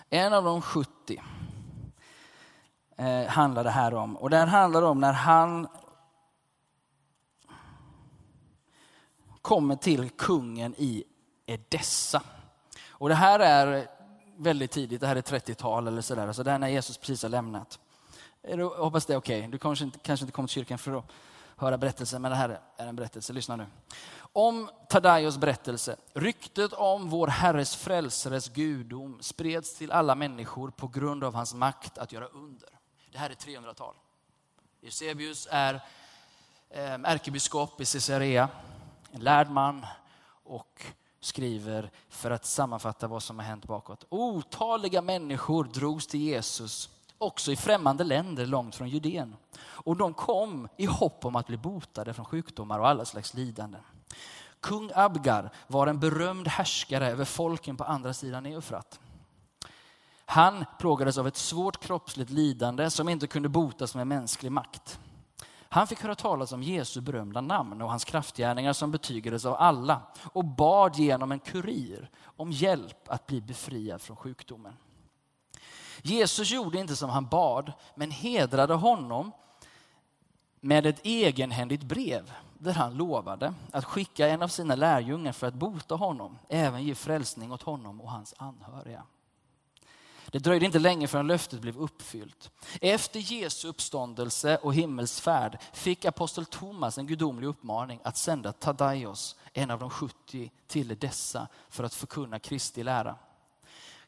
En av de 70 eh, handlar det här om. Och det här handlar om när han kommer till kungen i Edessa. Och det här är väldigt tidigt, det här är 30-tal eller sådär, så det här är när Jesus precis har lämnat. Eh, Jag hoppas det är okej. Okay. Du kanske inte, kanske inte kom till kyrkan för att höra berättelsen, men det här är en berättelse. Lyssna nu. Om Tadaios berättelse. Ryktet om vår Herres frälsares gudom spreds till alla människor på grund av hans makt att göra under. Det här är 300-tal. Eusebius är eh, ärkebiskop i Caesarea, en lärd man och skriver för att sammanfatta vad som har hänt bakåt. Otaliga människor drogs till Jesus också i främmande länder långt från Judeen. Och de kom i hopp om att bli botade från sjukdomar och alla slags lidanden. Kung Abgar var en berömd härskare över folken på andra sidan Eufrat. Han plågades av ett svårt kroppsligt lidande som inte kunde botas med mänsklig makt. Han fick höra talas om Jesu berömda namn och hans kraftgärningar som betygades av alla och bad genom en kurir om hjälp att bli befriad från sjukdomen. Jesus gjorde inte som han bad, men hedrade honom med ett egenhändigt brev där han lovade att skicka en av sina lärjungar för att bota honom, även ge frälsning åt honom och hans anhöriga. Det dröjde inte länge förrän löftet blev uppfyllt. Efter Jesu uppståndelse och himmelsfärd fick apostel Thomas en gudomlig uppmaning att sända Tadaios, en av de 70, till dessa för att förkunna Kristi lära.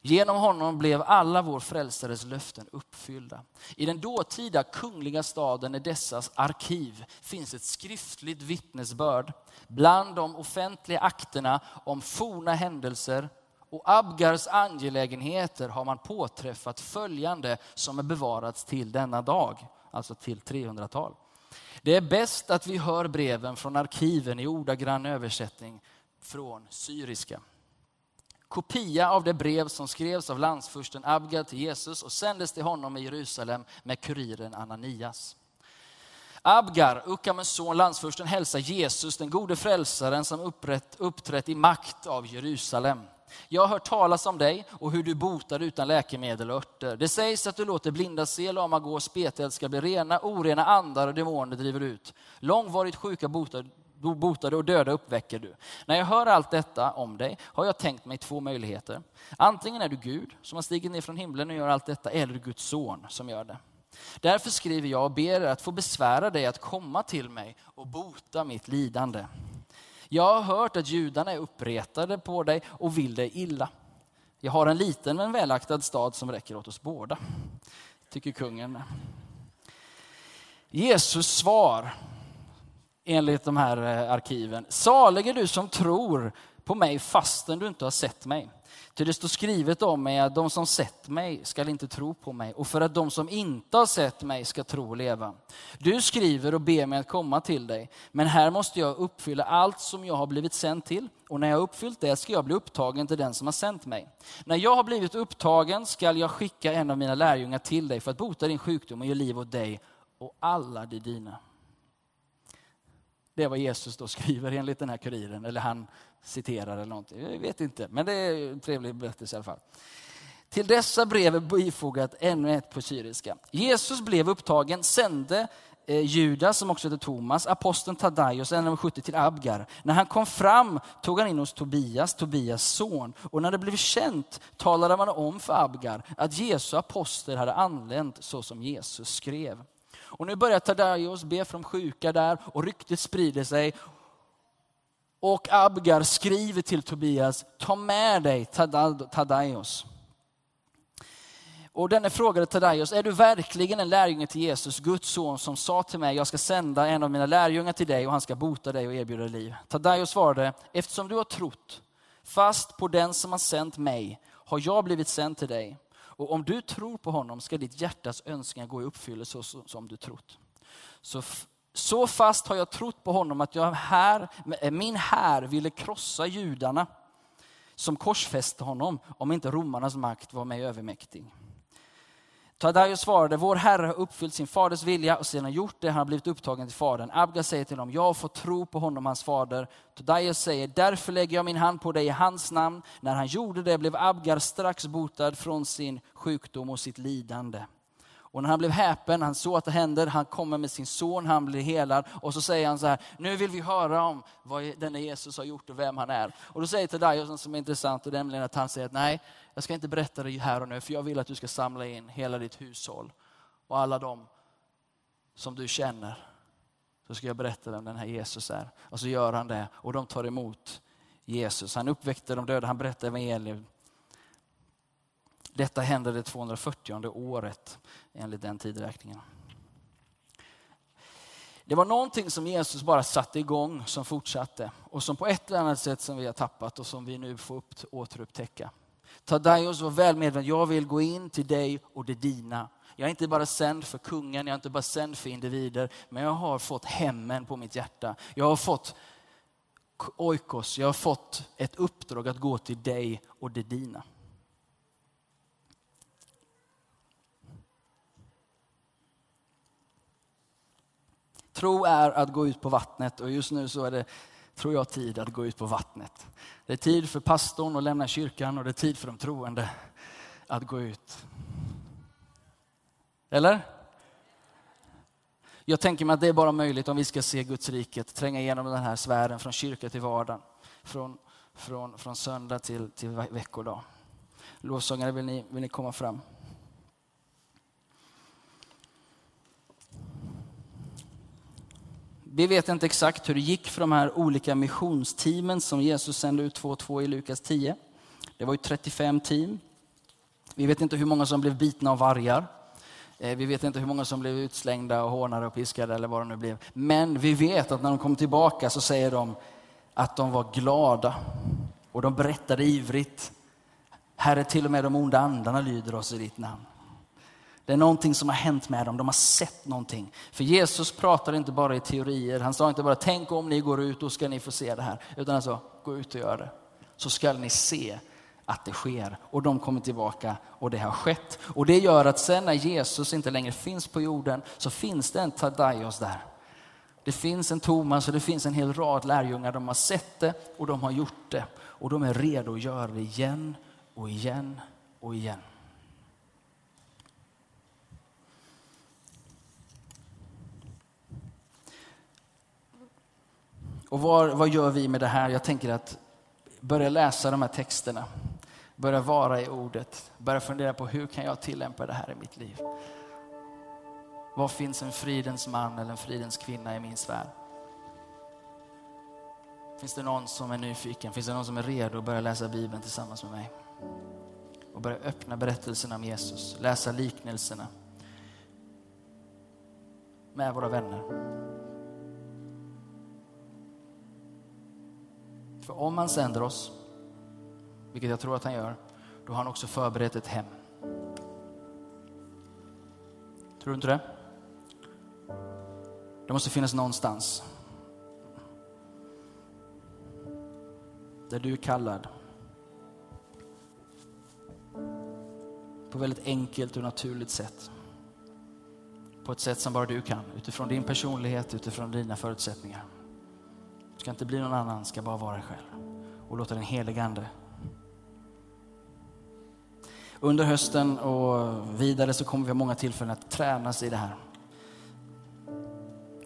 Genom honom blev alla vår frälsares löften uppfyllda. I den dåtida kungliga staden Edessas arkiv finns ett skriftligt vittnesbörd bland de offentliga akterna om forna händelser och Abgars angelägenheter har man påträffat följande som är bevarats till denna dag, alltså till 300-tal. Det är bäst att vi hör breven från arkiven i ordagrann översättning från syriska kopia av det brev som skrevs av landsfursten Abgar till Jesus och sändes till honom i Jerusalem med kuriren Ananias. Abgar, Ukkamens son, landsfursten, hälsar Jesus, den gode frälsaren som upprätt, uppträtt i makt av Jerusalem. Jag har hört talas om dig och hur du botar utan läkemedel och örter. Det sägs att du låter blinda se, lama gå, spetälska bli rena, orena andar och demoner driver ut. Långvarigt sjuka botar botar du och döda uppväcker du. När jag hör allt detta om dig har jag tänkt mig två möjligheter. Antingen är du Gud som har stigit ner från himlen och gör allt detta, eller Guds son som gör det. Därför skriver jag och ber er att få besvära dig att komma till mig och bota mitt lidande. Jag har hört att judarna är uppretade på dig och vill dig illa. Jag har en liten men välaktad stad som räcker åt oss båda, tycker kungen. Jesus svar enligt de här eh, arkiven. Salig är du som tror på mig fastän du inte har sett mig. Ty det står skrivet om mig att de som sett mig skall inte tro på mig och för att de som inte har sett mig ska tro och leva. Du skriver och ber mig att komma till dig, men här måste jag uppfylla allt som jag har blivit sänd till och när jag har uppfyllt det ska jag bli upptagen till den som har sänt mig. När jag har blivit upptagen skall jag skicka en av mina lärjungar till dig för att bota din sjukdom och ge liv åt dig och alla de dina. Det är vad Jesus då skriver enligt den här kuriren, eller han citerar eller någonting. Jag vet inte, men det är en trevlig berättelse i alla fall. Till dessa brev är bifogat ännu ett på syriska. Jesus blev upptagen, sände eh, Judas, som också heter Thomas, aposteln Tadaios, en av 70 till Abgar. När han kom fram tog han in hos Tobias, Tobias son. Och när det blev känt talade man om för Abgar att Jesu apostel hade anlänt så som Jesus skrev. Och nu börjar Tadaios be för de sjuka där och ryktet sprider sig. Och Abgar skriver till Tobias, ta med dig Tadaios. Och denne frågade Tadaios, är du verkligen en lärjunge till Jesus, Guds son, som sa till mig, jag ska sända en av mina lärjungar till dig och han ska bota dig och erbjuda dig liv. Tadaios svarade, eftersom du har trott fast på den som har sänt mig, har jag blivit sänd till dig. Och om du tror på honom ska ditt hjärtas önskningar gå i uppfyllelse så som du trott. Så, så fast har jag trott på honom att jag här, min här ville krossa judarna som korsfäste honom om inte romarnas makt var mig övermäktig. Tadaios svarade, vår Herre har uppfyllt sin faders vilja och sedan gjort det har han blivit upptagen till fadern. Abga säger till honom, jag har fått tro på honom, hans fader. Tadaios säger, därför lägger jag min hand på dig i hans namn. När han gjorde det blev Abgar strax botad från sin sjukdom och sitt lidande. Och när han blev häpen, han såg att det händer, han kommer med sin son, han blir helad. Och så säger han så här, nu vill vi höra om vad denne Jesus har gjort och vem han är. Och då säger Tadaios något som är intressant, och nämligen att han säger att nej, jag ska inte berätta det här och nu, för jag vill att du ska samla in hela ditt hushåll och alla de som du känner. Så ska jag berätta vem den här Jesus är. Och så gör han det och de tar emot Jesus. Han uppväckte de döda, han berättar evangeliet. Detta hände det 240 året enligt den tidräkningen. Det var någonting som Jesus bara satte igång som fortsatte och som på ett eller annat sätt som vi har tappat och som vi nu får upp, återupptäcka. Tadaios var väl medveten, jag vill gå in till dig och det dina. Jag är inte bara sänd för kungen, jag är inte bara sänd för individer, men jag har fått hemmen på mitt hjärta. Jag har fått oikos, jag har fått ett uppdrag att gå till dig och det dina. Tro är att gå ut på vattnet och just nu så är det, tror jag, tid att gå ut på vattnet. Det är tid för pastorn att lämna kyrkan och det är tid för de troende att gå ut. Eller? Jag tänker mig att det är bara möjligt om vi ska se Guds riket tränga igenom den här sfären från kyrka till vardag. Från, från, från söndag till, till veckodag. Lovsångare, vill ni, vill ni komma fram? Vi vet inte exakt hur det gick för de här olika missionsteamen som Jesus sände ut två och två i Lukas 10. Det var ju 35 team. Vi vet inte hur många som blev bitna av vargar. Eh, vi vet inte hur många som blev utslängda och hånade och piskade eller vad det nu blev. Men vi vet att när de kom tillbaka så säger de att de var glada och de berättade ivrigt. Herre, till och med de onda andarna lyder oss i ditt namn. Det är någonting som har hänt med dem, de har sett någonting. För Jesus pratar inte bara i teorier, han sa inte bara tänk om ni går ut, då ska ni få se det här. Utan han sa, gå ut och gör det. Så ska ni se att det sker. Och de kommer tillbaka och det har skett. Och det gör att sen när Jesus inte längre finns på jorden så finns det en Tadaios där. Det finns en Thomas och det finns en hel rad lärjungar. De har sett det och de har gjort det. Och de är redo att göra det igen och igen och igen. Och var, vad gör vi med det här? Jag tänker att börja läsa de här texterna, börja vara i ordet, börja fundera på hur kan jag tillämpa det här i mitt liv? Var finns en fridens man eller en fridens kvinna i min sfär? Finns det någon som är nyfiken? Finns det någon som är redo att börja läsa Bibeln tillsammans med mig? Och börja öppna berättelserna om Jesus, läsa liknelserna med våra vänner. Om han sänder oss, vilket jag tror att han gör, då har han också förberett ett hem. Tror du inte det? Det måste finnas någonstans där du är kallad på väldigt enkelt och naturligt sätt. På ett sätt som bara du kan, utifrån din personlighet, utifrån dina förutsättningar. Du Ska inte bli någon annan, ska bara vara dig själv. Och låta den helige Ande under hösten och vidare så kommer vi ha många tillfällen att tränas i det här.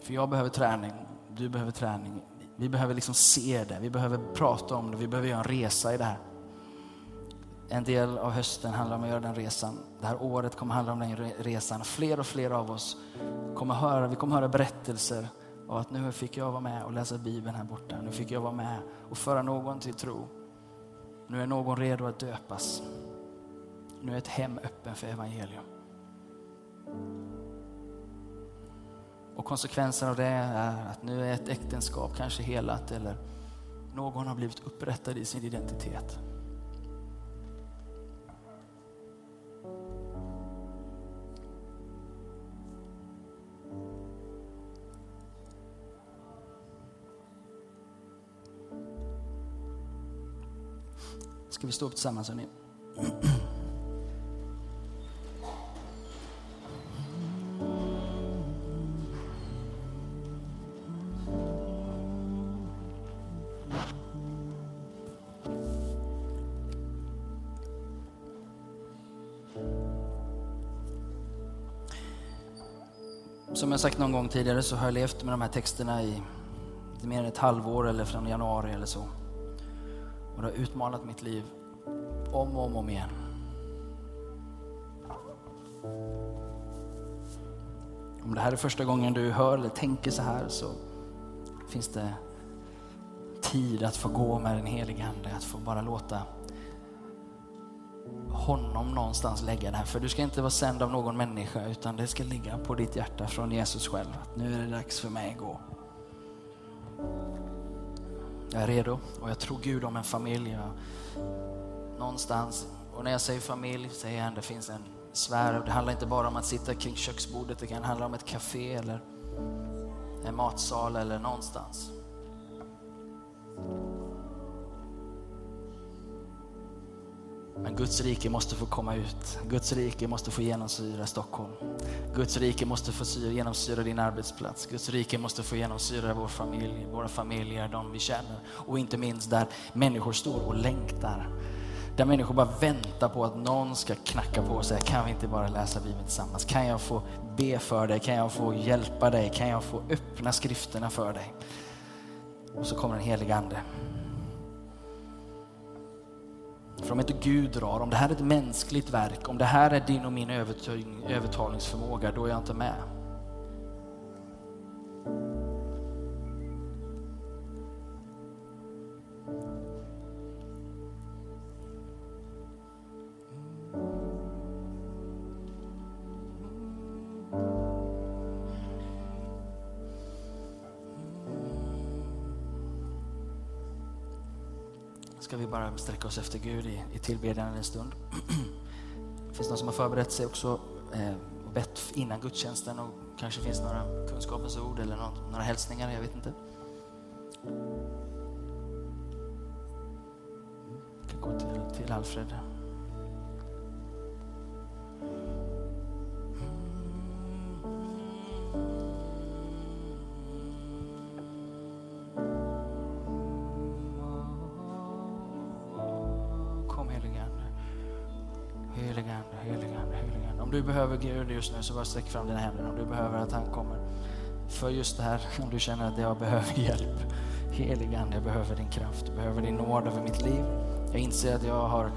För jag behöver träning, du behöver träning. Vi behöver liksom se det, vi behöver prata om det, vi behöver göra en resa i det här. En del av hösten handlar om att göra den resan. Det här året kommer handla om den resan. Fler och fler av oss kommer höra, vi kommer höra berättelser av att nu fick jag vara med och läsa Bibeln här borta. Nu fick jag vara med och föra någon till tro. Nu är någon redo att döpas. Nu är ett hem öppen för evangelium. Och konsekvensen av det är att nu är ett äktenskap kanske helat eller någon har blivit upprättad i sin identitet. Ska vi stå upp tillsammans hörni? Som jag sagt någon gång tidigare så har jag levt med de här texterna i lite mer än ett halvår eller från januari eller så. Du det har utmanat mitt liv om och om, om igen. Om det här är första gången du hör eller tänker så här så finns det tid att få gå med den helige Ande, att få bara låta honom någonstans lägga det här. För du ska inte vara sänd av någon människa utan det ska ligga på ditt hjärta från Jesus själv. Att nu är det dags för mig att gå. Jag är redo och jag tror Gud om en familj. Jag, någonstans, och när jag säger familj säger jag att det finns en sfär. Det handlar inte bara om att sitta kring köksbordet, det kan handla om ett café eller en matsal eller någonstans. Men Guds rike måste få komma ut. Guds rike måste få genomsyra Stockholm. Guds rike måste få genomsyra din arbetsplats. Guds rike måste få genomsyra vår familj, våra familjer, de vi känner. Och inte minst där människor står och längtar. Där människor bara väntar på att någon ska knacka på och säga, kan vi inte bara läsa Bibeln tillsammans? Kan jag få be för dig? Kan jag få hjälpa dig? Kan jag få öppna skrifterna för dig? Och så kommer den helige Ande för om inte Gud drar, om det här är ett mänskligt verk, om det här är din och min övertalningsförmåga, då är jag inte med. Sträcka oss efter Gud i, i tillbedjan en stund. Det finns någon som har förberett sig också eh, och bett innan gudstjänsten och kanske finns några kunskapens ord eller något, några hälsningar, jag vet inte. Mm. Vi kan gå till, till Alfred. Behöver Gud just nu så bara sträck fram dina händer. Om du behöver att han kommer för just det här, om du känner att jag behöver hjälp. Helige Ande, jag behöver din kraft, jag behöver din nåd över mitt liv. Jag inser att jag har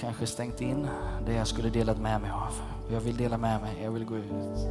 kanske stängt in det jag skulle delat med mig av. Jag vill dela med mig, jag vill gå ut.